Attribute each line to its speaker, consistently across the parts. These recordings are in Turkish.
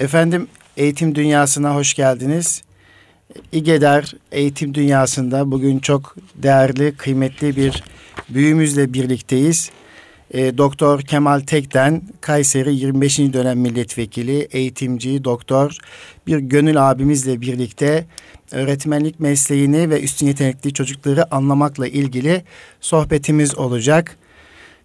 Speaker 1: Efendim eğitim dünyasına hoş geldiniz. İGEDER eğitim dünyasında bugün çok değerli, kıymetli bir büyüğümüzle birlikteyiz. E, Doktor Kemal Tekten, Kayseri 25. dönem milletvekili, eğitimci, doktor, bir gönül abimizle birlikte öğretmenlik mesleğini ve üstün yetenekli çocukları anlamakla ilgili sohbetimiz olacak.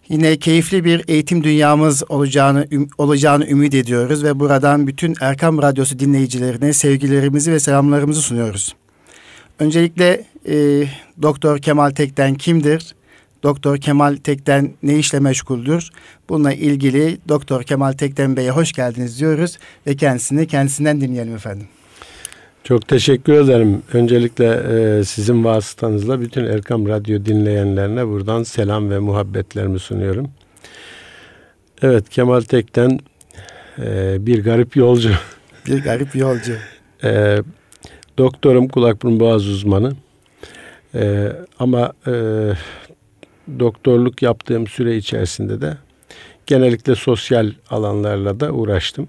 Speaker 1: Yine keyifli bir eğitim dünyamız olacağını olacağını ümit ediyoruz ve buradan bütün Erkam Radyosu dinleyicilerine sevgilerimizi ve selamlarımızı sunuyoruz. Öncelikle e, Doktor Kemal Tekten kimdir? Doktor Kemal Tekten ne işle meşguldür? Bununla ilgili Doktor Kemal Tekten Bey'e hoş geldiniz diyoruz ve kendisini kendisinden dinleyelim efendim.
Speaker 2: Çok teşekkür ederim. Öncelikle e, sizin vasıtanızla bütün Erkam Radyo dinleyenlerine buradan selam ve muhabbetlerimi sunuyorum. Evet Kemal Tek'ten e, bir garip yolcu.
Speaker 1: Bir garip yolcu.
Speaker 2: e, doktorum kulak burun boğaz uzmanı. E, ama e, doktorluk yaptığım süre içerisinde de genellikle sosyal alanlarla da uğraştım.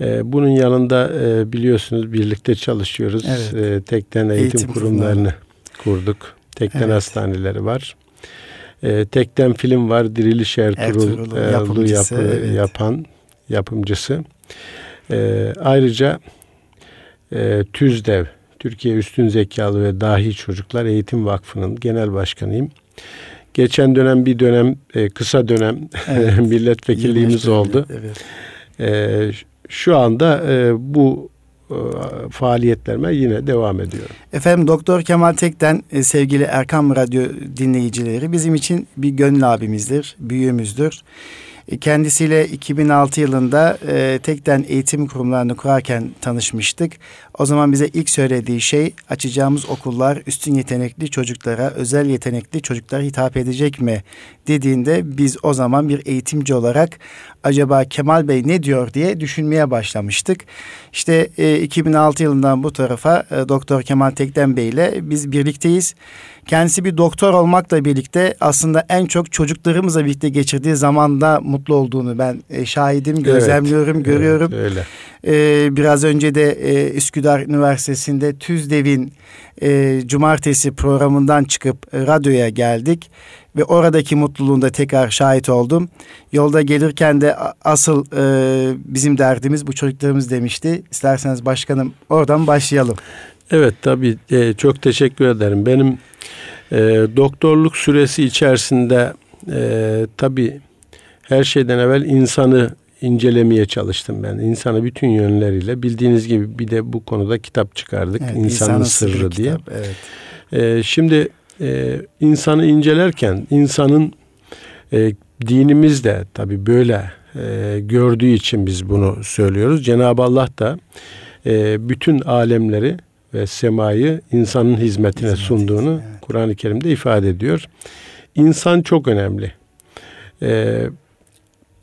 Speaker 2: Ee, bunun yanında e, biliyorsunuz birlikte çalışıyoruz. Evet. Ee, tekten eğitim, eğitim kurumlarını kurduk. Tekten evet. hastaneleri var. Ee, tekten film var. Diriliş Ertuğrul, Ertuğrul e, yapı, evet. yapan yapımcısı. ayrıca e, TÜZDEV Türkiye Üstün Zekalı ve Dahi Çocuklar Eğitim Vakfı'nın genel başkanıyım. Geçen dönem bir dönem kısa dönem evet. milletvekilliğimiz oldu. Evet şu anda e, bu e, faaliyetlerime yine devam ediyorum.
Speaker 1: Efendim Doktor Kemal Tek'ten e, sevgili Erkam Radyo dinleyicileri bizim için bir gönül abimizdir, büyüğümüzdür. E, kendisiyle 2006 yılında e, tekten eğitim kurumlarını kurarken tanışmıştık. O zaman bize ilk söylediği şey açacağımız okullar üstün yetenekli çocuklara, özel yetenekli çocuklara hitap edecek mi dediğinde biz o zaman bir eğitimci olarak acaba Kemal Bey ne diyor diye düşünmeye başlamıştık. İşte e, 2006 yılından bu tarafa e, Doktor Kemal Tekten Bey ile biz birlikteyiz. Kendisi bir doktor olmakla birlikte aslında en çok çocuklarımızla birlikte geçirdiği zamanda mutlu olduğunu ben e, şahidim, gözlemliyorum, evet, görüyorum. Evet, öyle. Ee, biraz önce de e, Üsküdar Üniversitesi'nde TÜZDEV'in e, cumartesi programından çıkıp e, radyoya geldik ve oradaki mutluluğunda tekrar şahit oldum. Yolda gelirken de asıl e, bizim derdimiz bu çocuklarımız demişti. İsterseniz başkanım oradan başlayalım.
Speaker 2: Evet tabii e, çok teşekkür ederim. Benim e, doktorluk süresi içerisinde e, tabii her şeyden evvel insanı incelemeye çalıştım ben. İnsanı bütün yönleriyle bildiğiniz gibi bir de bu konuda kitap çıkardık. Evet, İnsanın, İnsanın Sırrı, diye. Kitap, evet. Ee, şimdi e, insanı incelerken insanın e, dinimiz de tabi böyle e, gördüğü için biz bunu söylüyoruz. Cenab-ı Allah da e, bütün alemleri ve semayı insanın hizmetine Hizmet, sunduğunu evet. Kur'an-ı Kerim'de ifade ediyor. İnsan çok önemli. E,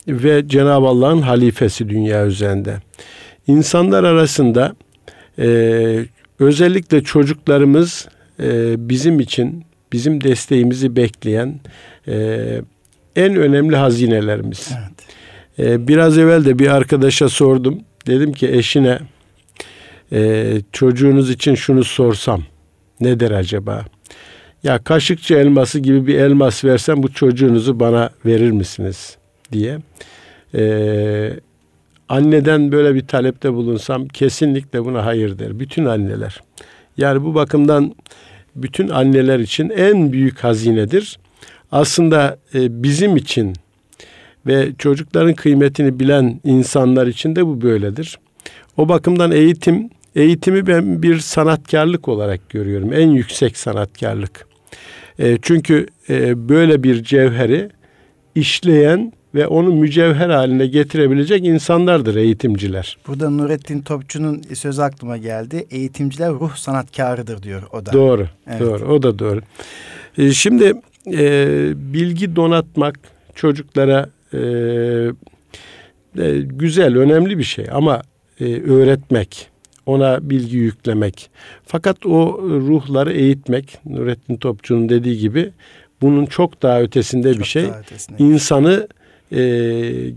Speaker 2: ve Cenab-ı Allah'ın halifesi dünya üzerinde. İnsanlar arasında e, özellikle çocuklarımız e, bizim için bizim desteğimizi bekleyen e, en önemli hazinelerimiz. Evet. E, biraz evvel de bir arkadaşa sordum. Dedim ki eşine e, çocuğunuz için şunu sorsam ne der acaba? Ya kaşıkçı elması gibi bir elmas versem bu çocuğunuzu bana verir misiniz? diye. Ee, anneden böyle bir talepte bulunsam kesinlikle buna hayır der. Bütün anneler. Yani bu bakımdan bütün anneler için en büyük hazinedir. Aslında e, bizim için ve çocukların kıymetini bilen insanlar için de bu böyledir. O bakımdan eğitim, eğitimi ben bir sanatkarlık olarak görüyorum. En yüksek sanatkarlık. E, çünkü e, böyle bir cevheri işleyen ve onu mücevher haline getirebilecek insanlardır eğitimciler.
Speaker 1: Burada Nurettin Topçu'nun sözü aklıma geldi. Eğitimciler ruh sanatkarıdır diyor o da.
Speaker 2: Doğru, evet. doğru. O da doğru. Ee, şimdi e, bilgi donatmak çocuklara e, e, güzel, önemli bir şey ama e, öğretmek, ona bilgi yüklemek. Fakat o ruhları eğitmek, Nurettin Topçu'nun dediği gibi bunun çok daha ötesinde çok bir şey. Ötesinde. İnsanı e,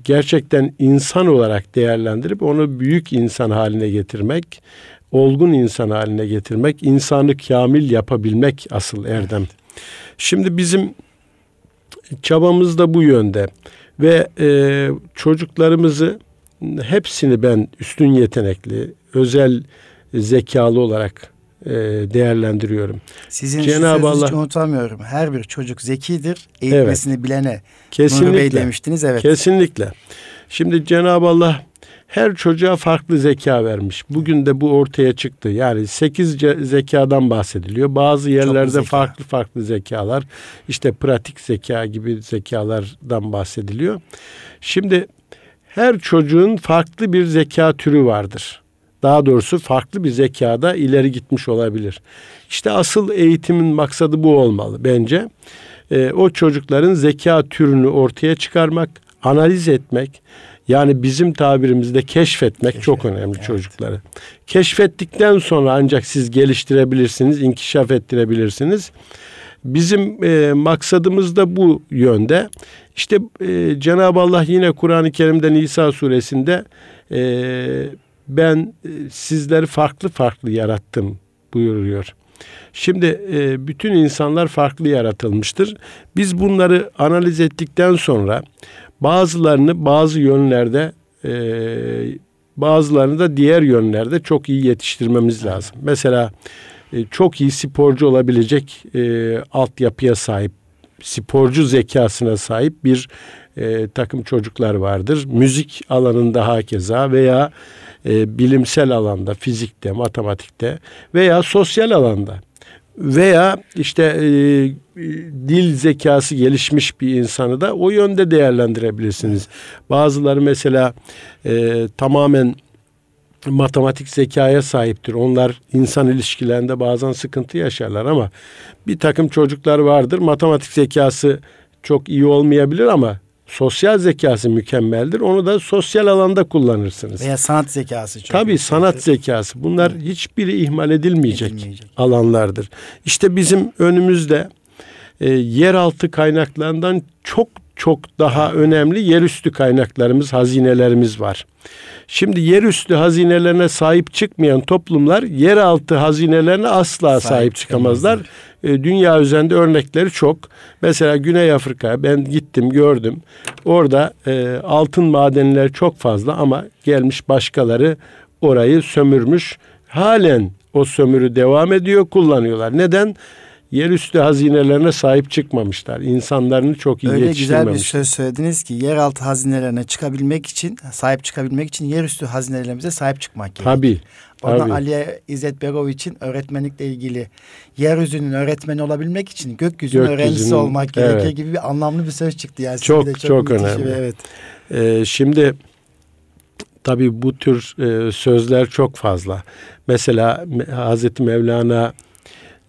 Speaker 2: gerçekten insan olarak değerlendirip onu büyük insan haline getirmek, olgun insan haline getirmek, insanı kamil yapabilmek asıl erdem. Şimdi bizim çabamız da bu yönde ve e, çocuklarımızı hepsini ben üstün yetenekli, özel zekalı olarak e, değerlendiriyorum.
Speaker 1: Sizin Cenab-ı Allah hiç unutamıyorum. Her bir çocuk zekidir. Eğitmesini evet. bilene. Kesinlikle. Nur Bey demiştiniz evet.
Speaker 2: Kesinlikle. Şimdi Cenab-ı Allah her çocuğa farklı zeka vermiş. Bugün de bu ortaya çıktı. Yani sekiz zekadan bahsediliyor. Bazı yerlerde zeka. farklı farklı zekalar, işte pratik zeka gibi zekalardan bahsediliyor. Şimdi her çocuğun farklı bir zeka türü vardır. Daha doğrusu farklı bir zekada ileri gitmiş olabilir. İşte asıl eğitimin maksadı bu olmalı bence. E, o çocukların zeka türünü ortaya çıkarmak, analiz etmek, yani bizim tabirimizde keşfetmek Keşfet, çok önemli evet. çocukları. Keşfettikten sonra ancak siz geliştirebilirsiniz, inkişaf ettirebilirsiniz. Bizim e, maksadımız da bu yönde. İşte e, Cenab-ı Allah yine Kur'an-ı Kerim'de Nisa suresinde e, ben e, sizleri farklı farklı yarattım buyuruyor. Şimdi e, bütün insanlar farklı yaratılmıştır. Biz bunları analiz ettikten sonra bazılarını bazı yönlerde e, bazılarını da diğer yönlerde çok iyi yetiştirmemiz lazım. Mesela çok iyi sporcu olabilecek altyapıya sahip, sporcu zekasına sahip bir e, takım çocuklar vardır. Müzik alanında hakeza veya e, bilimsel alanda, fizikte, matematikte veya sosyal alanda veya işte e, dil zekası gelişmiş bir insanı da o yönde değerlendirebilirsiniz. Bazıları mesela e, tamamen matematik zekaya sahiptir. Onlar insan ilişkilerinde bazen sıkıntı yaşarlar ama bir takım çocuklar vardır. Matematik zekası çok iyi olmayabilir ama sosyal zekası mükemmeldir. Onu da sosyal alanda kullanırsınız.
Speaker 1: Veya sanat zekası. Çok
Speaker 2: Tabii sanat zekası. Bunlar evet. hiçbiri ihmal edilmeyecek, edilmeyecek alanlardır. İşte bizim önümüzde e, yeraltı kaynaklarından çok çok daha önemli yerüstü kaynaklarımız, hazinelerimiz var. Şimdi yerüstü hazinelerine sahip çıkmayan toplumlar yeraltı hazinelerine asla sahip, sahip çıkamazlar. E, dünya üzerinde örnekleri çok. Mesela Güney Afrika ben gittim gördüm. Orada e, altın madenleri çok fazla ama gelmiş başkaları orayı sömürmüş. Halen o sömürü devam ediyor, kullanıyorlar. Neden? Yerüstü hazinelerine sahip çıkmamışlar. İnsanlarını çok iyi
Speaker 1: Öyle
Speaker 2: yetiştirmemişler.
Speaker 1: güzel bir söz söylediniz ki yeraltı hazinelerine çıkabilmek için, sahip çıkabilmek için yerüstü hazinelerimize sahip çıkmak
Speaker 2: gerekiyor. Tabii.
Speaker 1: Ona Tabii. Ali İzzet için öğretmenlikle ilgili yeryüzünün öğretmeni olabilmek için gökyüzünün, gökyüzünün öğrencisi olmak evet. gerekiyor gibi bir anlamlı bir söz çıktı. Yani
Speaker 2: çok çok, çok önemli. Evet. Ee, şimdi tabii bu tür e, sözler çok fazla. Mesela Hazreti Mevlana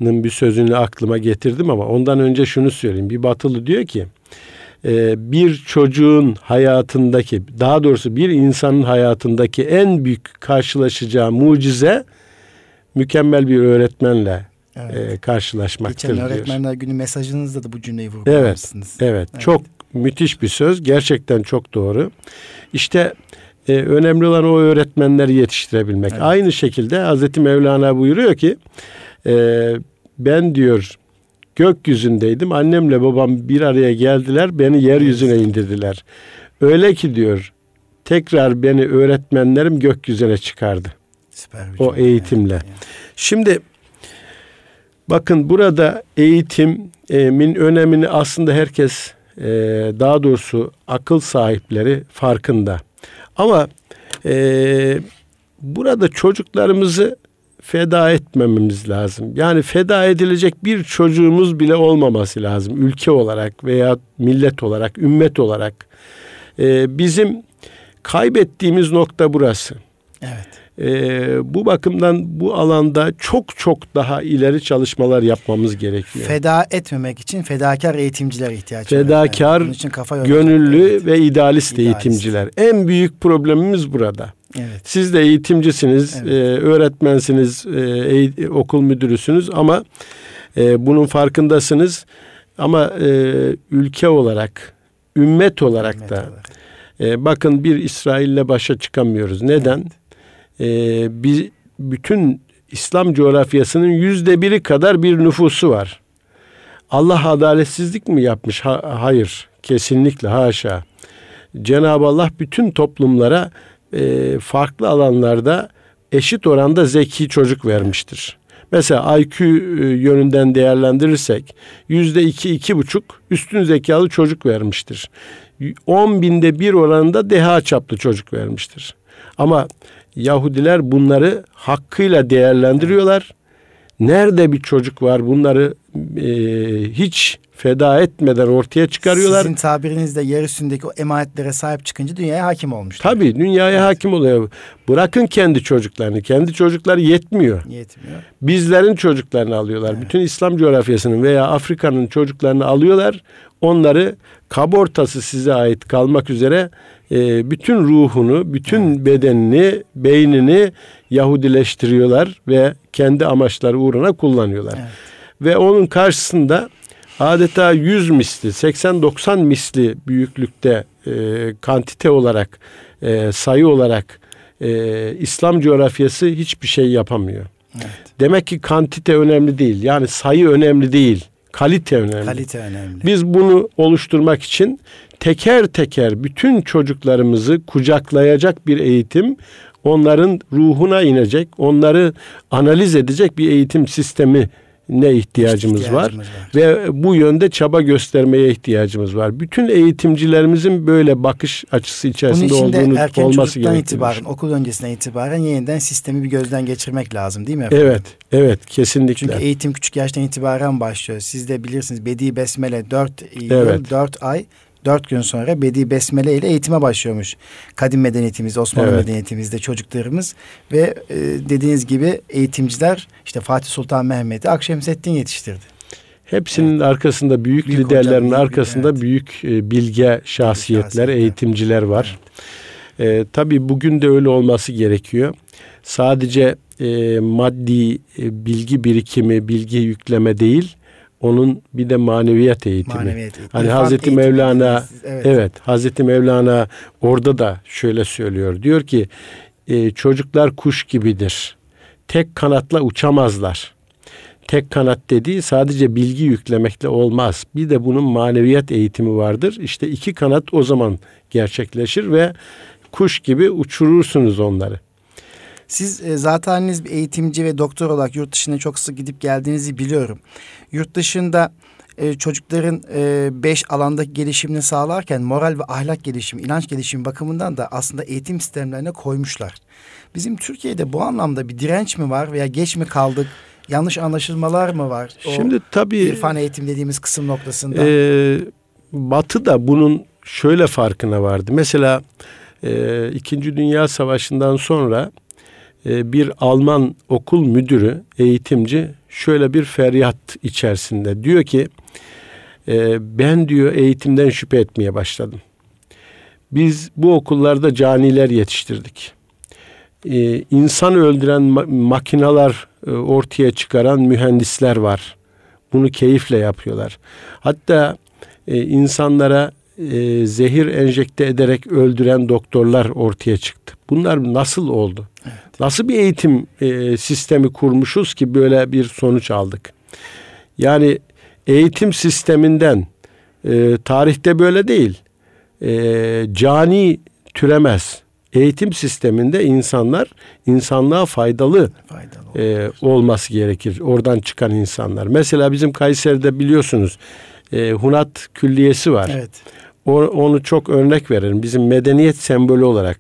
Speaker 2: bir sözünü aklıma getirdim ama ondan önce şunu söyleyeyim. Bir batılı diyor ki e, bir çocuğun hayatındaki daha doğrusu bir insanın hayatındaki en büyük karşılaşacağı mucize mükemmel bir öğretmenle evet. e, karşılaşmaktır Geçen
Speaker 1: diyor. öğretmenler günü mesajınızda da bu cümleyi vurgulamışsınız.
Speaker 2: Evet, evet, evet. Çok müthiş bir söz. Gerçekten çok doğru. İşte e, önemli olan o öğretmenleri yetiştirebilmek. Evet. Aynı şekilde Hazreti Mevlana buyuruyor ki e, ben diyor gökyüzündeydim. Annemle babam bir araya geldiler. Beni yeryüzüne indirdiler. Öyle ki diyor tekrar beni öğretmenlerim gökyüzüne çıkardı. Süper o eğitimle. Yani. Şimdi bakın burada eğitimin önemini aslında herkes e, daha doğrusu akıl sahipleri farkında. Ama e, burada çocuklarımızı feda etmememiz lazım. Yani feda edilecek bir çocuğumuz bile olmaması lazım. Ülke olarak veya millet olarak, ümmet olarak. Ee, bizim kaybettiğimiz nokta burası.
Speaker 1: Evet.
Speaker 2: Ee, bu bakımdan bu alanda çok çok daha ileri çalışmalar yapmamız gerekiyor.
Speaker 1: Feda etmemek için fedakar eğitimciler ihtiyaç
Speaker 2: var. Fedakar, yani. için kafa gönüllü evet. ve idealist, idealist eğitimciler. En büyük problemimiz burada. Evet. Siz de eğitimcisiniz, evet. e, öğretmensiniz, e, okul müdürüsünüz ama e, bunun farkındasınız. Ama e, ülke olarak ümmet olarak ümmet da olarak. E, bakın bir İsrail'le başa çıkamıyoruz. Neden? Evet. E, biz bütün İslam coğrafyasının yüzde biri kadar bir nüfusu var. Allah adaletsizlik mi yapmış? Ha, hayır. Kesinlikle haşa. Cenab-ı Allah bütün toplumlara e, farklı alanlarda eşit oranda zeki çocuk vermiştir. Mesela IQ e, yönünden değerlendirirsek yüzde iki, iki buçuk üstün zekalı çocuk vermiştir. 10 binde bir oranında deha çaplı çocuk vermiştir. Ama Yahudiler bunları hakkıyla değerlendiriyorlar. Nerede bir çocuk var bunları e, hiç feda etmeden ortaya çıkarıyorlar.
Speaker 1: Sizin tabirinizde yer üstündeki o emanetlere sahip çıkınca dünyaya hakim olmuş.
Speaker 2: Tabii dünyaya evet. hakim oluyor. Bırakın kendi çocuklarını. Kendi çocukları yetmiyor.
Speaker 1: Yetmiyor.
Speaker 2: Bizlerin çocuklarını alıyorlar. Evet. Bütün İslam coğrafyasının veya Afrika'nın çocuklarını alıyorlar. Onları kabortası size ait kalmak üzere e, bütün ruhunu, bütün evet. bedenini, beynini Yahudileştiriyorlar ve kendi amaçları uğruna kullanıyorlar. Evet. Ve onun karşısında adeta 100 misli, 80-90 misli büyüklükte e, kantite olarak, e, sayı olarak e, İslam coğrafyası hiçbir şey yapamıyor. Evet. Demek ki kantite önemli değil. Yani sayı önemli değil. Kalite önemli.
Speaker 1: Kalite önemli.
Speaker 2: Biz bunu oluşturmak için teker teker bütün çocuklarımızı kucaklayacak bir eğitim, onların ruhuna inecek, onları analiz edecek bir eğitim sistemi ne ihtiyacımız, ihtiyacımız var. var ve bu yönde çaba göstermeye ihtiyacımız var. Bütün eğitimcilerimizin böyle bakış açısı içerisinde Bunun olduğunu erken olması gerekiyor.
Speaker 1: itibaren, okul öncesinden itibaren yeniden sistemi bir gözden geçirmek lazım değil mi efendim?
Speaker 2: Evet, evet kesinlikle.
Speaker 1: Çünkü eğitim küçük yaştan itibaren başlıyor. Siz de bilirsiniz Bedi Besmele 4 yıl, evet. 4 ay dört gün sonra Bedi Besmele ile eğitime başlıyormuş. Kadim medeniyetimizde, Osmanlı evet. medeniyetimizde çocuklarımız ve e, dediğiniz gibi eğitimciler işte Fatih Sultan Mehmet'i Akşemseddin yetiştirdi.
Speaker 2: Hepsinin evet. arkasında büyük, büyük liderlerin hocam, arkasında evet. büyük e, bilge şahsiyetler, eğitimciler var. Evet. E, tabii bugün de öyle olması gerekiyor. Sadece e, maddi e, bilgi birikimi, bilgi yükleme değil, onun bir de maneviyat eğitimi. Maneviyat eğitimi. Hani İrfan Hazreti Mevlana evet. evet Hazreti Mevlana orada da şöyle söylüyor. Diyor ki e, çocuklar kuş gibidir. Tek kanatla uçamazlar. Tek kanat dediği sadece bilgi yüklemekle olmaz. Bir de bunun maneviyat eğitimi vardır. İşte iki kanat o zaman gerçekleşir ve kuş gibi uçurursunuz onları.
Speaker 1: Siz e, zaten bir eğitimci ve doktor olarak yurt dışına çok sık gidip geldiğinizi biliyorum. Yurt dışında e, çocukların e, beş alandaki gelişimini sağlarken moral ve ahlak gelişimi, inanç gelişimi bakımından da aslında eğitim sistemlerine koymuşlar. Bizim Türkiye'de bu anlamda bir direnç mi var veya geç mi kaldık? Yanlış anlaşılmalar mı var?
Speaker 2: O Şimdi tabii
Speaker 1: irfan eğitim dediğimiz kısım noktasında.
Speaker 2: E, Batı da bunun şöyle farkına vardı. Mesela e, İkinci Dünya Savaşı'ndan sonra bir Alman okul müdürü, eğitimci şöyle bir feryat içerisinde. Diyor ki e, ben diyor eğitimden şüphe etmeye başladım. Biz bu okullarda caniler yetiştirdik. E, insan öldüren makinalar ortaya çıkaran mühendisler var. Bunu keyifle yapıyorlar. Hatta insanlara zehir enjekte ederek öldüren doktorlar ortaya çıktı. Bunlar nasıl oldu? Evet. Nasıl bir eğitim e, sistemi kurmuşuz ki böyle bir sonuç aldık? Yani eğitim sisteminden e, tarihte böyle değil. E, cani türemez. Eğitim sisteminde insanlar insanlığa faydalı, faydalı e, olması gerekir. Oradan çıkan insanlar. Mesela bizim Kayseri'de biliyorsunuz e, Hunat Külliyesi var. Evet. Onu çok örnek verelim. Bizim medeniyet sembolü olarak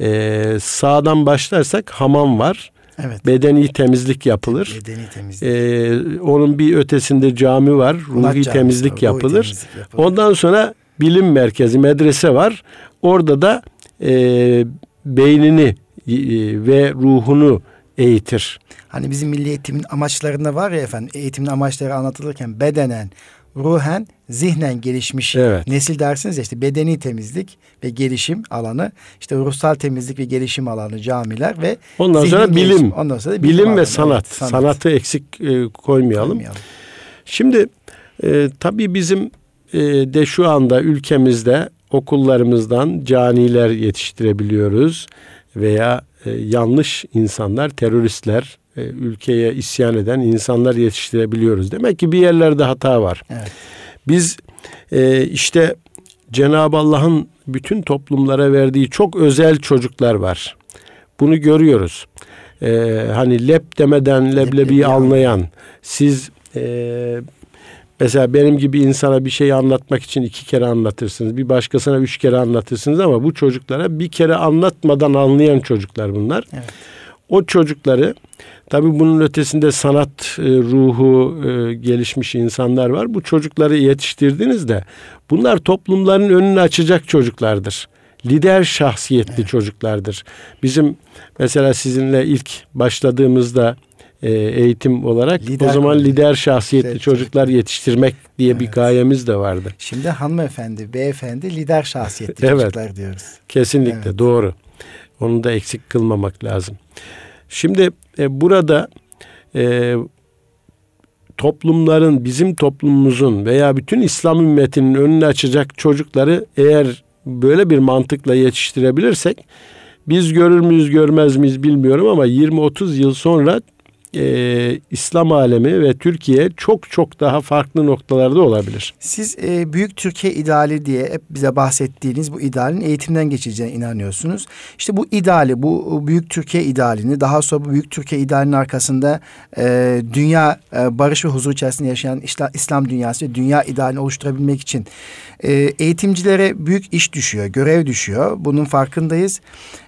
Speaker 2: ee, sağdan başlarsak hamam var. Evet. Bedeni temizlik yapılır. Bedeni temizlik. Ee, onun bir ötesinde cami var. Ruhi temizlik yapılır. temizlik yapılır. Ondan sonra bilim merkezi, medrese var. Orada da e, beynini e, ve ruhunu eğitir.
Speaker 1: Hani bizim milli eğitimin amaçlarında var ya efendim eğitimin amaçları anlatılırken bedenen, ruhen, zihnen gelişmiş evet. nesil dersiniz ya işte bedeni temizlik ve gelişim alanı, işte ruhsal temizlik ve gelişim alanı camiler ve
Speaker 2: ondan sonra bilim. Gelişim. Ondan sonra bilim, bilim ve sanat. Evet, sanat. Sanatı eksik e, koymayalım. koymayalım. Şimdi e, tabii bizim de şu anda ülkemizde okullarımızdan caniler yetiştirebiliyoruz veya e, yanlış insanlar, teröristler, e, ülkeye isyan eden insanlar yetiştirebiliyoruz. Demek ki bir yerlerde hata var. Evet. Biz e, işte Cenab-ı Allah'ın bütün toplumlara verdiği çok özel çocuklar var. Bunu görüyoruz. Ee, hani lep demeden leblebi anlayan, siz e, Mesela benim gibi insana bir şeyi anlatmak için iki kere anlatırsınız. Bir başkasına üç kere anlatırsınız ama bu çocuklara bir kere anlatmadan anlayan çocuklar bunlar. Evet. O çocukları tabii bunun ötesinde sanat e, ruhu e, gelişmiş insanlar var. Bu çocukları yetiştirdiğinizde bunlar toplumların önünü açacak çocuklardır. Lider şahsiyetli evet. çocuklardır. Bizim mesela sizinle ilk başladığımızda e, eğitim olarak lider o zaman lider şahsiyetli evet. çocuklar yetiştirmek diye evet. bir gayemiz de vardı.
Speaker 1: Şimdi hanımefendi, beyefendi lider şahsiyetli evet. çocuklar diyoruz.
Speaker 2: Kesinlikle evet. doğru. Onu da eksik kılmamak lazım. Şimdi e, burada e, toplumların, bizim toplumumuzun veya bütün İslam ümmetinin önünü açacak çocukları eğer böyle bir mantıkla yetiştirebilirsek biz görür müyüz görmez miyiz bilmiyorum ama 20-30 yıl sonra e, İslam alemi ve Türkiye çok çok daha farklı noktalarda olabilir.
Speaker 1: Siz e, Büyük Türkiye ideali diye hep bize bahsettiğiniz bu idealin eğitimden geçeceğine inanıyorsunuz. İşte bu ideali, bu Büyük Türkiye idealini daha sonra bu Büyük Türkiye idealinin arkasında e, dünya e, barış ve huzur içerisinde yaşayan İslam, İslam dünyası ve dünya idealini oluşturabilmek için e, eğitimcilere büyük iş düşüyor, görev düşüyor. Bunun farkındayız.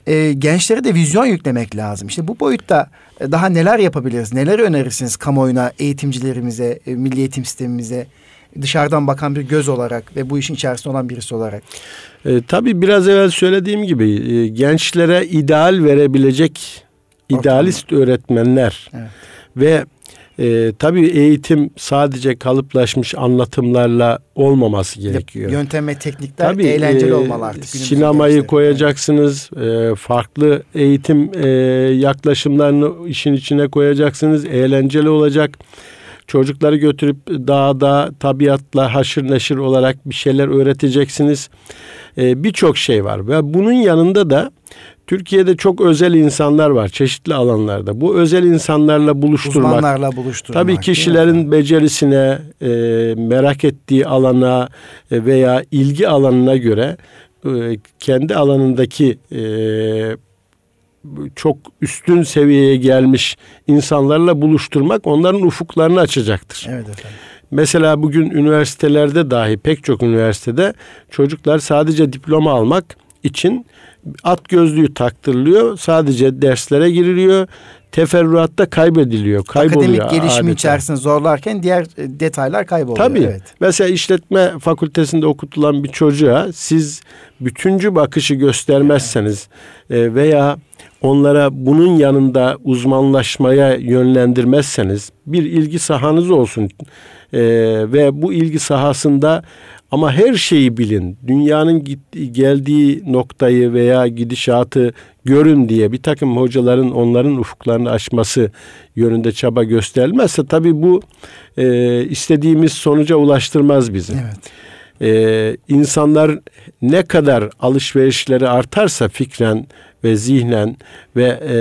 Speaker 1: E, gençlere de vizyon yüklemek lazım. İşte bu boyutta daha neler yapabiliriz? Neler önerirsiniz kamuoyuna, eğitimcilerimize, e, milli eğitim sistemimize? Dışarıdan bakan bir göz olarak ve bu işin içerisinde olan birisi olarak.
Speaker 2: E, tabii biraz evvel söylediğim gibi e, gençlere ideal verebilecek idealist öğretmenler evet. ve e, tabii eğitim sadece kalıplaşmış anlatımlarla olmaması gerekiyor.
Speaker 1: Yöntem ve teknikler tabii, eğlenceli e, olmalı artık.
Speaker 2: Sinemayı koyacaksınız, e, farklı eğitim e, yaklaşımlarını işin içine koyacaksınız, eğlenceli olacak. Çocukları götürüp dağda tabiatla haşır neşir olarak bir şeyler öğreteceksiniz. E, Birçok şey var ve bunun yanında da Türkiye'de çok özel insanlar var çeşitli alanlarda. Bu özel insanlarla buluşturmak.
Speaker 1: Uzmanlarla buluşturmak.
Speaker 2: Tabii kişilerin becerisine, e, merak ettiği alana e, veya ilgi alanına göre e, kendi alanındaki e, çok üstün seviyeye gelmiş insanlarla buluşturmak onların ufuklarını açacaktır. Evet efendim. Mesela bugün üniversitelerde dahi pek çok üniversitede çocuklar sadece diploma almak için at gözlüğü taktırılıyor. Sadece derslere giriliyor. Teferruatta kaybediliyor. Kayboluyor
Speaker 1: Akademik gelişimi adeta. içerisinde zorlarken diğer e, detaylar kayboluyor.
Speaker 2: Tabii. Evet. Mesela işletme fakültesinde okutulan bir çocuğa siz bütüncü bakışı göstermezseniz evet. veya onlara bunun yanında uzmanlaşmaya yönlendirmezseniz bir ilgi sahanız olsun ee, ve bu ilgi sahasında ama her şeyi bilin. Dünyanın gittiği, geldiği noktayı veya gidişatı görün diye bir takım hocaların onların ufuklarını açması yönünde çaba gösterilmezse tabii bu e, istediğimiz sonuca ulaştırmaz bizi. Evet. Ee, insanlar ne kadar alışverişleri artarsa fikren ve zihnen ve e,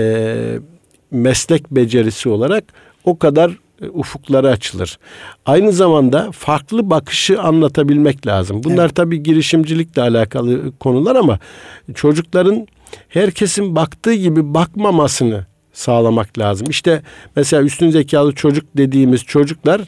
Speaker 2: meslek becerisi olarak o kadar e, ufukları açılır. Aynı zamanda farklı bakışı anlatabilmek lazım. Bunlar evet. tabii girişimcilikle alakalı konular ama çocukların herkesin baktığı gibi bakmamasını sağlamak lazım. İşte mesela üstün zekalı çocuk dediğimiz çocuklar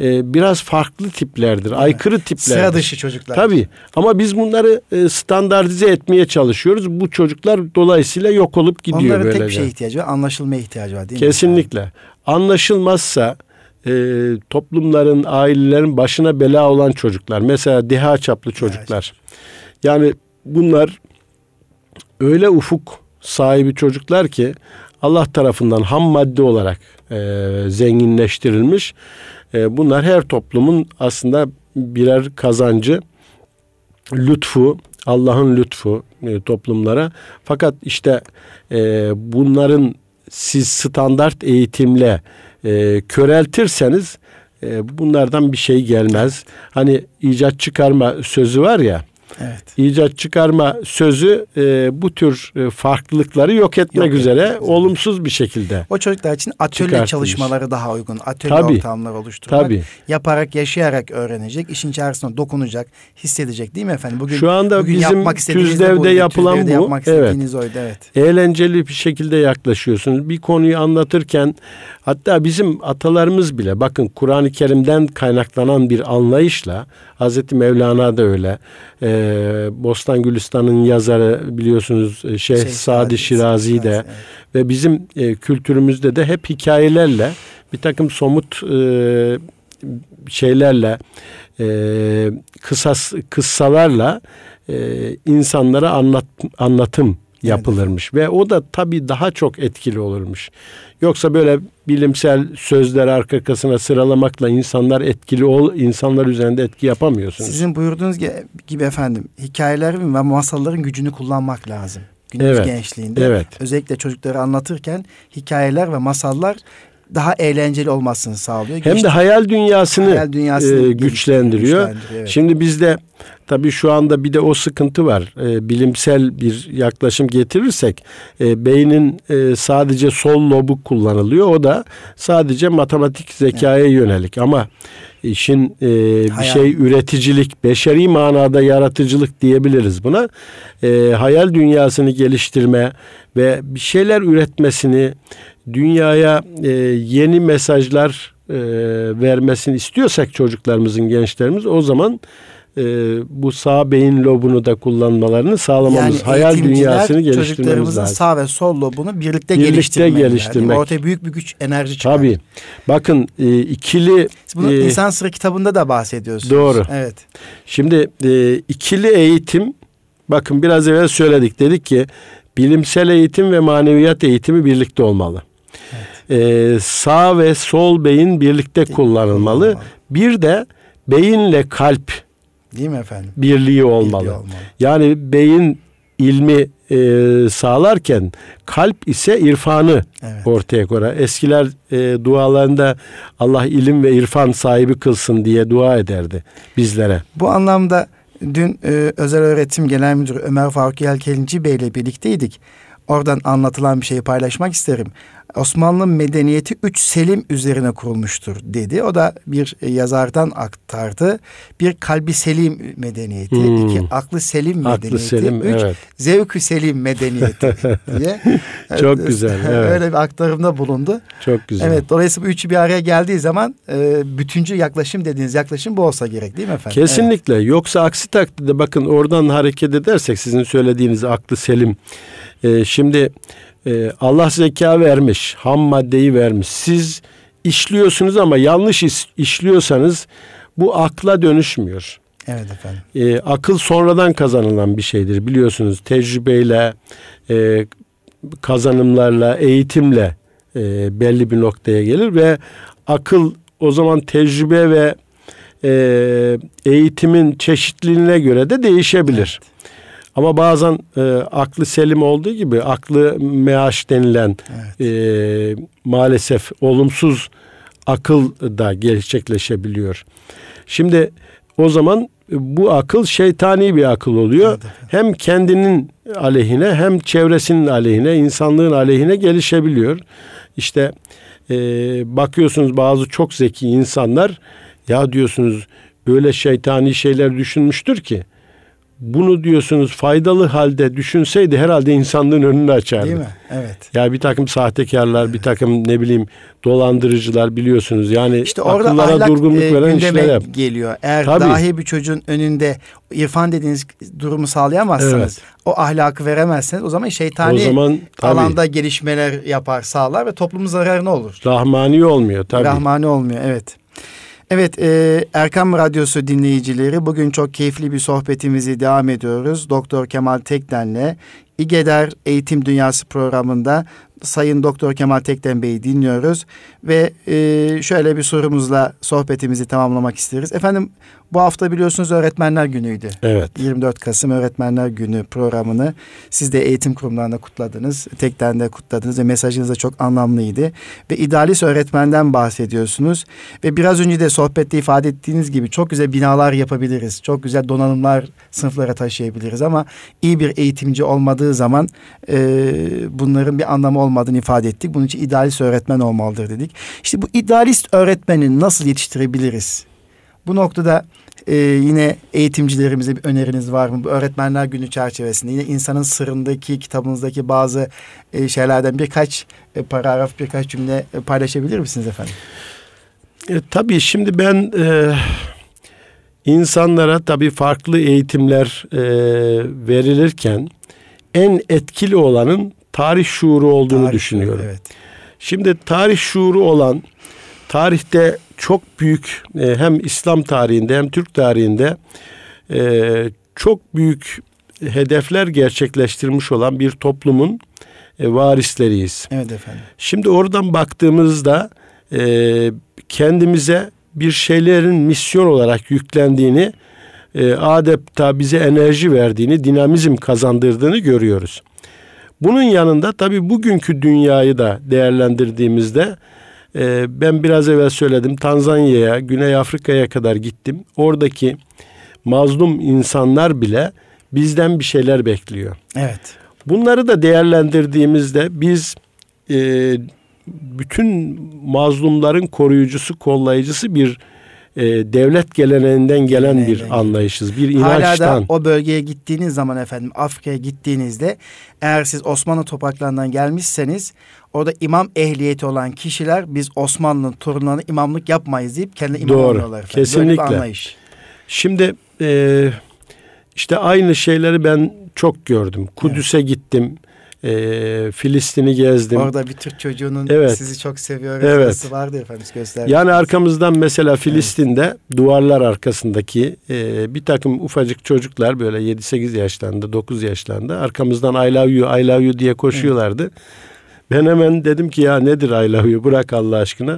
Speaker 2: e, biraz farklı tiplerdir. Evet. Aykırı tiplerdir.
Speaker 1: Sıra dışı çocuklar.
Speaker 2: Tabii. Ama biz bunları e, standartize etmeye çalışıyoruz. Bu çocuklar dolayısıyla yok olup gidiyor
Speaker 1: Onların
Speaker 2: böylece.
Speaker 1: tek bir şeye ihtiyacı var. Anlaşılmaya ihtiyacı var değil
Speaker 2: Kesinlikle. mi? Kesinlikle. Anlaşılmazsa e, toplumların, ailelerin başına bela olan çocuklar. Mesela deha çaplı çocuklar. Yani bunlar öyle ufuk sahibi çocuklar ki Allah tarafından ham madde olarak e, zenginleştirilmiş. E, bunlar her toplumun aslında birer kazancı, lütfu, Allah'ın lütfu e, toplumlara. Fakat işte e, bunların siz standart eğitimle e, köreltirseniz e, bunlardan bir şey gelmez. Hani icat çıkarma sözü var ya.
Speaker 1: Evet.
Speaker 2: İcat çıkarma sözü e, bu tür e, farklılıkları yok etmek
Speaker 1: Yok
Speaker 2: üzere
Speaker 1: etmek üzere.
Speaker 2: olumsuz bir şekilde.
Speaker 1: O çocuklar için atölye çalışmaları daha uygun. Atölye
Speaker 2: Tabii.
Speaker 1: ortamları oluşturmak.
Speaker 2: Tabii.
Speaker 1: Yaparak, yaşayarak öğrenecek. işin içerisinde dokunacak, hissedecek değil mi efendim? Bugün
Speaker 2: Şu anda
Speaker 1: bugün
Speaker 2: bizim
Speaker 1: yapmak
Speaker 2: TÜZDEV'de
Speaker 1: buydu.
Speaker 2: yapılan
Speaker 1: TÜZDEV'de
Speaker 2: bu.
Speaker 1: yapmak
Speaker 2: Evet.
Speaker 1: oydu evet.
Speaker 2: eğlenceli bir şekilde yaklaşıyorsunuz. Bir konuyu anlatırken hatta bizim atalarımız bile bakın Kur'an-ı Kerim'den kaynaklanan bir anlayışla Hazreti Mevlana da öyle. Ee, Bostan Gülistan'ın yazarı biliyorsunuz e, Şeyh,
Speaker 1: Şeyh
Speaker 2: Sadi
Speaker 1: Sadi
Speaker 2: Şirazi de
Speaker 1: evet.
Speaker 2: ve bizim e, kültürümüzde de hep hikayelerle bir takım somut e, şeylerle e, kısas kıssalarla e, insanlara anlat anlatım yapılırmış ve o da tabii daha çok etkili olurmuş. Yoksa böyle bilimsel sözler arka arkasına sıralamakla insanlar etkili ol insanlar üzerinde etki yapamıyorsunuz.
Speaker 1: Sizin buyurduğunuz gibi efendim hikayelerin ve masalların gücünü kullanmak lazım. Günümüz
Speaker 2: Evet,
Speaker 1: gençliğinde
Speaker 2: evet.
Speaker 1: özellikle çocuklara anlatırken hikayeler ve masallar daha eğlenceli olmasını sağlıyor.
Speaker 2: Hem
Speaker 1: Güç-
Speaker 2: de hayal dünyasını,
Speaker 1: hayal dünyasını
Speaker 2: e, güçlendiriyor.
Speaker 1: güçlendiriyor, evet.
Speaker 2: Şimdi bizde tabii şu anda bir de o sıkıntı var. E, bilimsel bir yaklaşım getirirsek e, beynin e, sadece sol lobu kullanılıyor. O da sadece matematik zekaya yönelik ama işin e, bir şey üreticilik, beşeri manada yaratıcılık diyebiliriz buna. E, hayal dünyasını geliştirme ve bir şeyler üretmesini, dünyaya e, yeni mesajlar e, vermesini istiyorsak çocuklarımızın, gençlerimiz o zaman e, bu sağ beyin lobunu da kullanmalarını sağlamamız, hayal
Speaker 1: eğitimciler
Speaker 2: dünyasını geliştirmemiz
Speaker 1: çocuklarımızın
Speaker 2: lazım.
Speaker 1: sağ ve sol lobunu birlikte,
Speaker 2: Birlikte geliştirmek.
Speaker 1: Ortaya büyük bir güç, enerji çıkar.
Speaker 2: Tabii. Bakın e, ikili
Speaker 1: Siz bunu
Speaker 2: e,
Speaker 1: insan sırrı kitabında da bahsediyorsunuz.
Speaker 2: Doğru.
Speaker 1: Evet.
Speaker 2: Şimdi e, ikili eğitim bakın biraz evvel söyledik dedik ki bilimsel eğitim ve maneviyat eğitimi birlikte olmalı. E, sağ ve sol beyin birlikte kullanılmalı. Bir de beyinle kalp
Speaker 1: Değil mi efendim?
Speaker 2: birliği olmalı.
Speaker 1: Birliği olmalı.
Speaker 2: Yani beyin ilmi e, sağlarken kalp ise irfanı
Speaker 1: Evet.
Speaker 2: ortaya koyar. Eskiler e, dualarında Allah ilim ve irfan sahibi kılsın diye dua ederdi bizlere.
Speaker 1: Bu anlamda dün e, özel öğretim genel müdürü Ömer Faruk Yelkelinci Bey ile birlikteydik. Oradan anlatılan bir şeyi paylaşmak isterim. Osmanlı medeniyeti üç selim üzerine kurulmuştur dedi. O da bir e, yazardan aktardı. Bir kalbi selim medeniyeti,
Speaker 2: Hmm.
Speaker 1: iki aklı selim
Speaker 2: Aklı
Speaker 1: medeniyeti,
Speaker 2: selim,
Speaker 1: üç
Speaker 2: evet.
Speaker 1: zevkü selim medeniyeti diye.
Speaker 2: Çok güzel, evet.
Speaker 1: Öyle bir aktarımda bulundu.
Speaker 2: Çok güzel.
Speaker 1: Evet dolayısıyla bu üçü bir araya geldiği zaman e, bütüncül yaklaşım dediğiniz yaklaşım bu olsa gerek değil mi efendim?
Speaker 2: Kesinlikle. Yoksa aksi takdirde bakın oradan hareket edersek sizin söylediğiniz aklı selim. Ee, şimdi e, Allah zeka vermiş, ham maddeyi vermiş. Siz işliyorsunuz ama yanlış iş- işliyorsanız bu akla dönüşmüyor.
Speaker 1: Evet, evet efendim.
Speaker 2: E, akıl sonradan kazanılan bir şeydir biliyorsunuz. Tecrübeyle, e, kazanımlarla, eğitimle e, belli bir noktaya gelir ve akıl o zaman tecrübe ve e, eğitimin çeşitliliğine göre de değişebilir. Ama bazen e, aklı selim olduğu gibi aklı meaş denilen
Speaker 1: Evet.
Speaker 2: e, maalesef olumsuz akıl da gerçekleşebiliyor. Şimdi o zaman bu akıl şeytani bir akıl oluyor.
Speaker 1: Evet
Speaker 2: hem kendinin aleyhine hem çevresinin aleyhine, insanlığın aleyhine gelişebiliyor. İşte e, bakıyorsunuz bazı çok zeki insanlar ya diyorsunuz öyle şeytani şeyler düşünmüştür ki bunu diyorsunuz faydalı halde düşünseydi herhalde insanlığın önünü açardı.
Speaker 1: Değil mi? Evet.
Speaker 2: Ya bir takım sahtekarlar, bir takım ne bileyim dolandırıcılar biliyorsunuz. Yani
Speaker 1: İşte orada
Speaker 2: akıllara
Speaker 1: ahlak
Speaker 2: durgunluk
Speaker 1: e,
Speaker 2: veren işler yap.
Speaker 1: geliyor. Eğer
Speaker 2: Tabii.
Speaker 1: dahi bir çocuğun önünde irfan dediğiniz durumu sağlayamazsanız,
Speaker 2: Evet.
Speaker 1: o ahlakı veremezseniz o zaman şeytani
Speaker 2: O zaman tabii
Speaker 1: alanda gelişmeler yapar, sağlar ve toplumun zararına olur.
Speaker 2: rahmani olmuyor tabii.
Speaker 1: Rahmani olmuyor evet. Evet e, Erkam Radyosu dinleyicileri bugün çok keyifli bir sohbetimizi devam ediyoruz. Doktor Kemal Tekden'le İGEDER Eğitim Dünyası programında Sayın Doktor Kemal Tekten Bey'i dinliyoruz ve e, şöyle bir sorumuzla sohbetimizi tamamlamak isteriz. Efendim bu hafta biliyorsunuz Öğretmenler Günü'ydü.
Speaker 2: Evet.
Speaker 1: 24 Kasım Öğretmenler Günü programını siz de eğitim kurumlarında kutladınız. Tekten de kutladınız ve mesajınız da çok anlamlıydı. Ve idealist öğretmenden bahsediyorsunuz. Ve biraz önce de sohbette ifade ettiğiniz gibi çok güzel binalar yapabiliriz. Çok güzel donanımlar sınıflara taşıyabiliriz ama iyi bir eğitimci olmadığı zaman e, bunların bir anlamı olmadığını ifade ettik. Bunun için idealist öğretmen olmalıdır dedik. İşte bu idealist öğretmeni nasıl yetiştirebiliriz? Bu noktada e, yine eğitimcilerimize bir öneriniz var mı? Öğretmenler Günü çerçevesinde yine insanın sırrındaki kitabınızdaki bazı e, şeylerden birkaç e, paragraf, birkaç cümle e, paylaşabilir misiniz efendim?
Speaker 2: E, tabii şimdi ben e, insanlara tabii farklı eğitimler e, verilirken en etkili olanın tarih şuuru olduğunu tarih, düşünüyorum. Evet. Şimdi tarih şuuru olan tarihte çok büyük e, hem İslam tarihinde hem Türk tarihinde e, çok büyük hedefler gerçekleştirmiş olan bir toplumun e, varisleriyiz.
Speaker 1: Evet efendim.
Speaker 2: Şimdi oradan baktığımızda kendimize bir şeylerin misyon olarak yüklendiğini, adeta bize enerji verdiğini, dinamizm kazandırdığını görüyoruz. Bunun yanında tabii bugünkü dünyayı da değerlendirdiğimizde ee, ben biraz evvel söyledim Tanzanya'ya, Güney Afrika'ya kadar gittim. Oradaki mazlum insanlar bile bizden bir şeyler bekliyor.
Speaker 1: Evet.
Speaker 2: Bunları da değerlendirdiğimizde biz e, bütün mazlumların koruyucusu, kollayıcısı bir e, devlet geleneğinden gelen Geleneğinden bir anlayışız, bir inançtan.
Speaker 1: Hala da o bölgeye gittiğiniz zaman efendim Afrika'ya gittiğinizde eğer siz Osmanlı topraklarından gelmişseniz orada imam ehliyeti olan kişiler biz Osmanlı'nın torunlarına imamlık yapmayız deyip kendi imam Doğru, oluyorlar.
Speaker 2: Efendim. Kesinlikle. Böyle bir anlayış. Şimdi e, işte aynı şeyleri ben çok gördüm. Kudüs'e evet. gittim e, Filistin'i gezdim.
Speaker 1: Orada bir Türk çocuğunun evet. sizi çok seviyor evet. vardı efendim göstermiş.
Speaker 2: Yani arkamızdan mesela Filistin'de evet. duvarlar arkasındaki e, bir takım ufacık çocuklar böyle 7-8 yaşlarında 9 yaşlarında arkamızdan I love you I love you diye koşuyorlardı. Evet. Ben hemen dedim ki ya nedir I love you bırak Allah aşkına.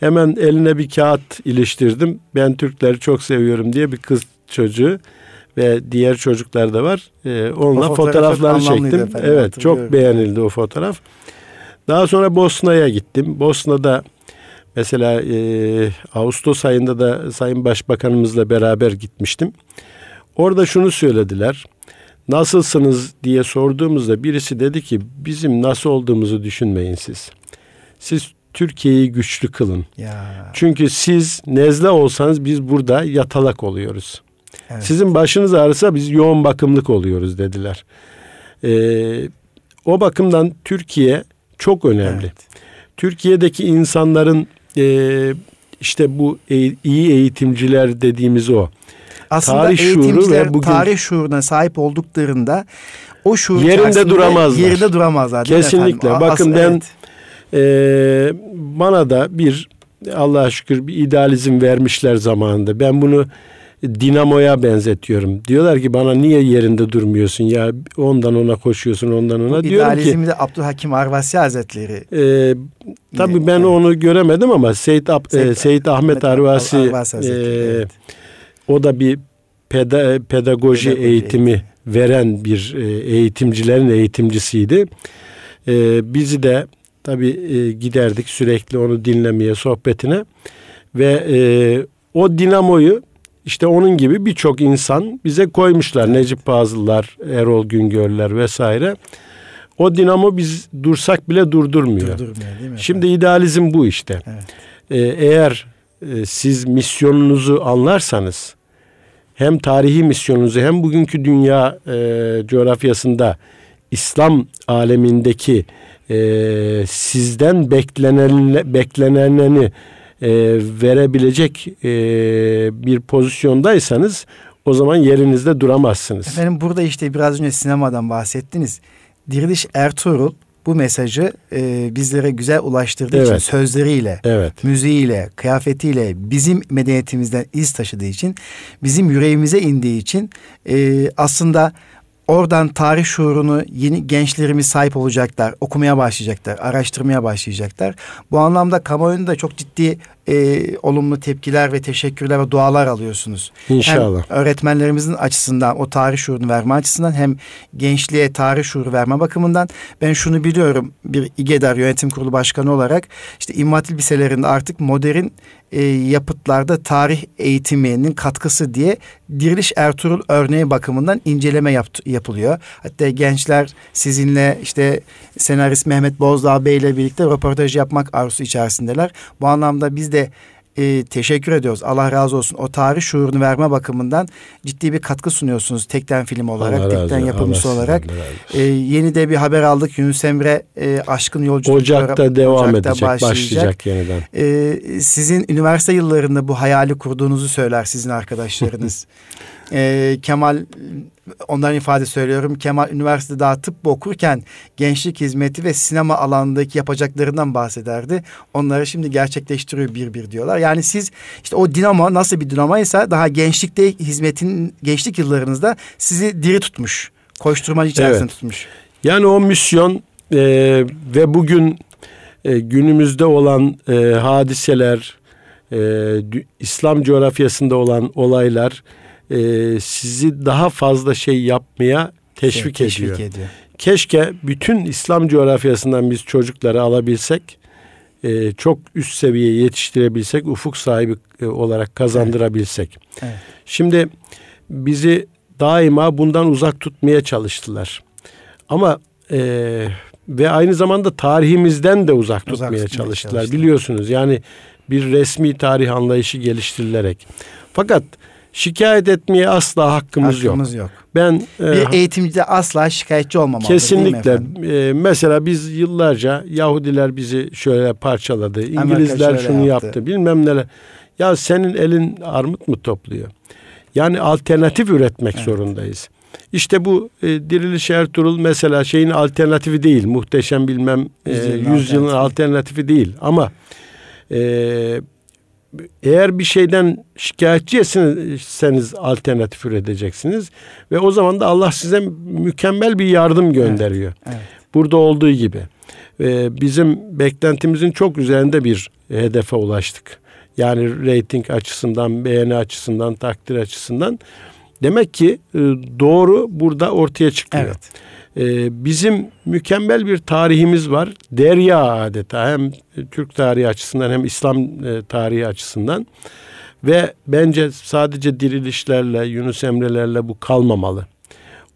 Speaker 2: Hemen eline bir kağıt iliştirdim. Ben Türkleri çok seviyorum diye bir kız çocuğu ve diğer çocuklar da var. Ee, onunla fotoğrafları çektim. Efendim, evet çok beğenildi o fotoğraf. Daha sonra Bosna'ya gittim. Bosna'da mesela e, Ağustos ayında da Sayın Başbakanımızla beraber gitmiştim. Orada şunu söylediler. Nasılsınız diye sorduğumuzda birisi dedi ki bizim nasıl olduğumuzu düşünmeyin siz. Siz Türkiye'yi güçlü kılın. Ya. Çünkü siz nezle olsanız biz burada yatalak oluyoruz. Evet. Sizin başınız ağrısa biz yoğun bakımlık oluyoruz dediler. Ee, o bakımdan Türkiye çok önemli. Evet. Türkiye'deki insanların e, işte bu e, iyi eğitimciler dediğimiz o.
Speaker 1: Aslında tarih şuuru ve bugün tarih şuuruna sahip olduklarında o şuur
Speaker 2: yerinde duramazlar.
Speaker 1: Yerinde duramazlar.
Speaker 2: Kesinlikle. Efendim? Bakın As- ben evet. e, bana da bir Allah'a şükür bir idealizm vermişler zamanında. Ben bunu dinamoya benzetiyorum. Diyorlar ki bana niye yerinde durmuyorsun ya ondan ona koşuyorsun ondan ona. Bu Diyorum ki
Speaker 1: de Abdülhakim Arvasi Hazretleri.
Speaker 2: E, tabii ben yani. onu göremedim ama Seyit, Ab, Seyit, e, Seyit Ahmet, Ahmet Arvasi, Arvasi e, evet. o da bir peda, pedagoji, pedagoji eğitimi eğitim. veren bir e, eğitimcilerin eğitimcisiydi. E, bizi de tabii e, giderdik sürekli onu dinlemeye, sohbetine ve e, o dinamoyu işte onun gibi birçok insan bize koymuşlar. Necip Fazıllar, Erol Güngörler vesaire. O dinamo biz dursak bile durdurmuyor. Durdurmuyor değil mi? Şimdi evet. idealizm bu işte. Evet. Ee, eğer e, siz misyonunuzu anlarsanız hem tarihi misyonunuzu hem bugünkü dünya e, coğrafyasında İslam alemindeki e, sizden beklenen bekleneneni e, verebilecek e, bir pozisyondaysanız o zaman yerinizde duramazsınız.
Speaker 1: Efendim burada işte biraz önce sinemadan bahsettiniz. Diriliş Ertuğrul bu mesajı e, bizlere güzel ulaştırdığı evet. için sözleriyle, evet. müziğiyle, kıyafetiyle bizim medeniyetimizden iz taşıdığı için, bizim yüreğimize indiği için e, aslında oradan tarih şuurunu yeni gençlerimiz sahip olacaklar. Okumaya başlayacaklar, araştırmaya başlayacaklar. Bu anlamda kamuoyunda çok ciddi e, olumlu tepkiler ve teşekkürler ve dualar alıyorsunuz.
Speaker 2: İnşallah.
Speaker 1: Hem öğretmenlerimizin açısından o tarih şuurunu verme açısından hem gençliğe tarih şuuru verme bakımından ben şunu biliyorum bir İGEDAR yönetim kurulu başkanı olarak işte İmam Liselerinde artık modern e, yapıtlarda tarih eğitiminin katkısı diye Diriliş Ertuğrul örneği bakımından inceleme yap, yapılıyor. Hatta gençler sizinle işte senarist Mehmet Bozdağ Bey ile birlikte röportaj yapmak arzusu içerisindeler. Bu anlamda biz de e, teşekkür ediyoruz. Allah razı olsun. O tarih şuurunu verme bakımından ciddi bir katkı sunuyorsunuz tekten film olarak, Allah tekten yapımcısı olarak. E, yeni de bir haber aldık. Yunus Emre e, Aşkın Yolculuğu.
Speaker 2: Ocak'ta devam Ocak'ta edecek, başlayacak. başlayacak yeniden.
Speaker 1: E, sizin üniversite yıllarında bu hayali kurduğunuzu söyler sizin arkadaşlarınız. e, Kemal ondan ifade söylüyorum. Kemal üniversitede daha tıp okurken gençlik hizmeti ve sinema alanındaki yapacaklarından bahsederdi. Onları şimdi gerçekleştiriyor bir bir diyorlar. Yani siz işte o dinamo nasıl bir dinamaysa daha gençlikte hizmetin gençlik yıllarınızda sizi diri tutmuş. Koşturmacı içerisinde evet. tutmuş.
Speaker 2: Yani o misyon e, ve bugün e, günümüzde olan e, hadiseler, e, İslam coğrafyasında olan olaylar e, sizi daha fazla şey yapmaya teşvik, şey, teşvik ediyor. ediyor. Keşke bütün İslam coğrafyasından biz çocukları alabilsek, e, çok üst seviyeye yetiştirebilsek, ufuk sahibi e, olarak kazandırabilsek. Evet. Evet. Şimdi bizi daima bundan uzak tutmaya çalıştılar. Ama e, ve aynı zamanda tarihimizden de uzak, uzak tutmaya çalıştılar. çalıştılar. Biliyorsunuz yani bir resmi tarih anlayışı geliştirilerek. Fakat şikayet etmeye asla hakkımız, hakkımız yok. yok.
Speaker 1: Ben bir e, eğitimcide asla şikayetçi olmamalı.
Speaker 2: Kesinlikle. E, mesela biz yıllarca Yahudiler bizi şöyle parçaladı. İngilizler şunu yaptı. yaptı. Bilmem neler. Ya senin elin armut mu topluyor? Yani alternatif üretmek evet. zorundayız. İşte bu e, Diriliş Ertuğrul mesela şeyin alternatifi değil. Muhteşem bilmem e, yüzyılın alternatifi değil. Ama e, eğer bir şeyden şikayetçiyseniz alternatif üreteceksiniz ve o zaman da Allah size mükemmel bir yardım gönderiyor. Evet, evet. Burada olduğu gibi. Ee, bizim beklentimizin çok üzerinde bir hedefe ulaştık. Yani reyting açısından, beğeni açısından, takdir açısından. Demek ki e, doğru burada ortaya çıkıyor. Evet. Ee, bizim mükemmel bir tarihimiz var. Derya adeta hem Türk tarihi açısından hem İslam e, tarihi açısından. Ve bence sadece dirilişlerle, Yunus Emre'lerle bu kalmamalı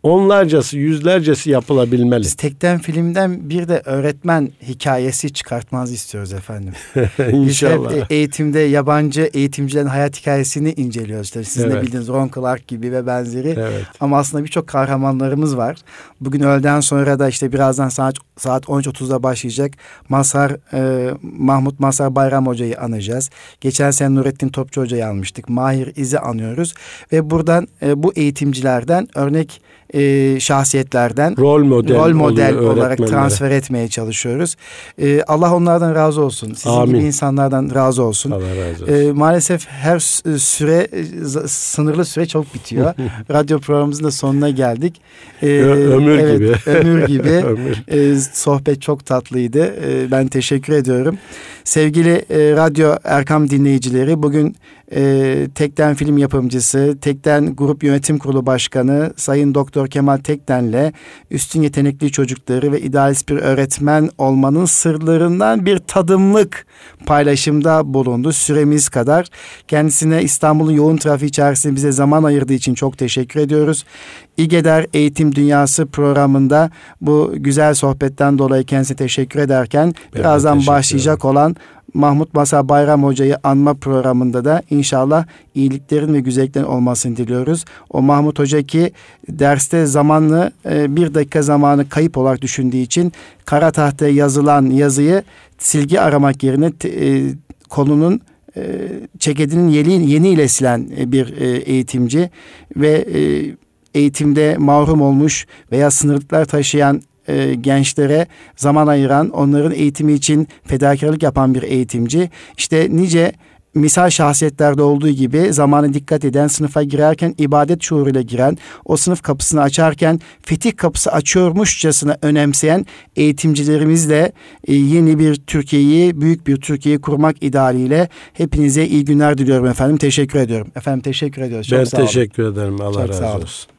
Speaker 2: onlarcası, yüzlercesi yapılabilmeli. Biz
Speaker 1: tekten filmden bir de öğretmen hikayesi çıkartmaz istiyoruz efendim.
Speaker 2: İnşallah.
Speaker 1: Biz hep eğitimde yabancı eğitimcilerin hayat hikayesini inceliyoruz. İşte sizin evet. de bildiğiniz Ron Clark gibi ve benzeri. Evet. Ama aslında birçok kahramanlarımız var. Bugün öğleden sonra da işte birazdan saat saat 13.30'da başlayacak. Masar e, Mahmut Masar Bayram Hoca'yı anacağız. Geçen sene Nurettin Topçu Hoca'yı almıştık. Mahir İz'i anıyoruz. Ve buradan e, bu eğitimcilerden örnek e, şahsiyetlerden
Speaker 2: rol model,
Speaker 1: rol model olarak transfer etmeye çalışıyoruz. E, Allah onlardan razı olsun. Sizin Amin. gibi insanlardan razı olsun. Allah razı olsun. E, maalesef her süre e, sınırlı süre çok bitiyor. Radyo programımızın da sonuna geldik.
Speaker 2: E, ömür evet, gibi.
Speaker 1: ömür gibi. ömür. E, sohbet çok tatlıydı. E, ben teşekkür ediyorum. Sevgili e, Radyo Erkam dinleyicileri bugün e, Tekten film yapımcısı, Tekten Grup Yönetim Kurulu Başkanı Sayın Doktor Kemal Tekten'le üstün yetenekli çocukları ve idealist bir öğretmen olmanın sırlarından bir tadımlık paylaşımda bulundu. Süremiz kadar. Kendisine İstanbul'un yoğun trafiği içerisinde bize zaman ayırdığı için çok teşekkür ediyoruz. İGEDER Eğitim Dünyası programında bu güzel sohbetten dolayı kendisine teşekkür ederken ben birazdan teşekkür başlayacak ederim. olan Mahmut Masa Bayram Hoca'yı anma programında da inşallah iyiliklerin ve güzelliklerin olmasını diliyoruz. O Mahmut Hoca ki derste zamanlı e, bir dakika zamanı kayıp olarak düşündüğü için kara tahtaya yazılan yazıyı silgi aramak yerine e, konunun e, ceketinin yeni, yeni ile silen bir eğitimci ve eğitimde mahrum olmuş veya sınırlıklar taşıyan e, gençlere zaman ayıran, onların eğitimi için fedakarlık yapan bir eğitimci. İşte nice misal şahsiyetlerde olduğu gibi zamanı dikkat eden, sınıfa girerken ibadet şuuruyla giren, o sınıf kapısını açarken fetih kapısı açıyormuşçasına önemseyen eğitimcilerimizle e, yeni bir Türkiye'yi, büyük bir Türkiye'yi kurmak idealiyle hepinize iyi günler diliyorum efendim. Teşekkür ediyorum. Efendim teşekkür ediyoruz.
Speaker 2: Çok ben teşekkür olun. ederim. Allah Çok razı olsun.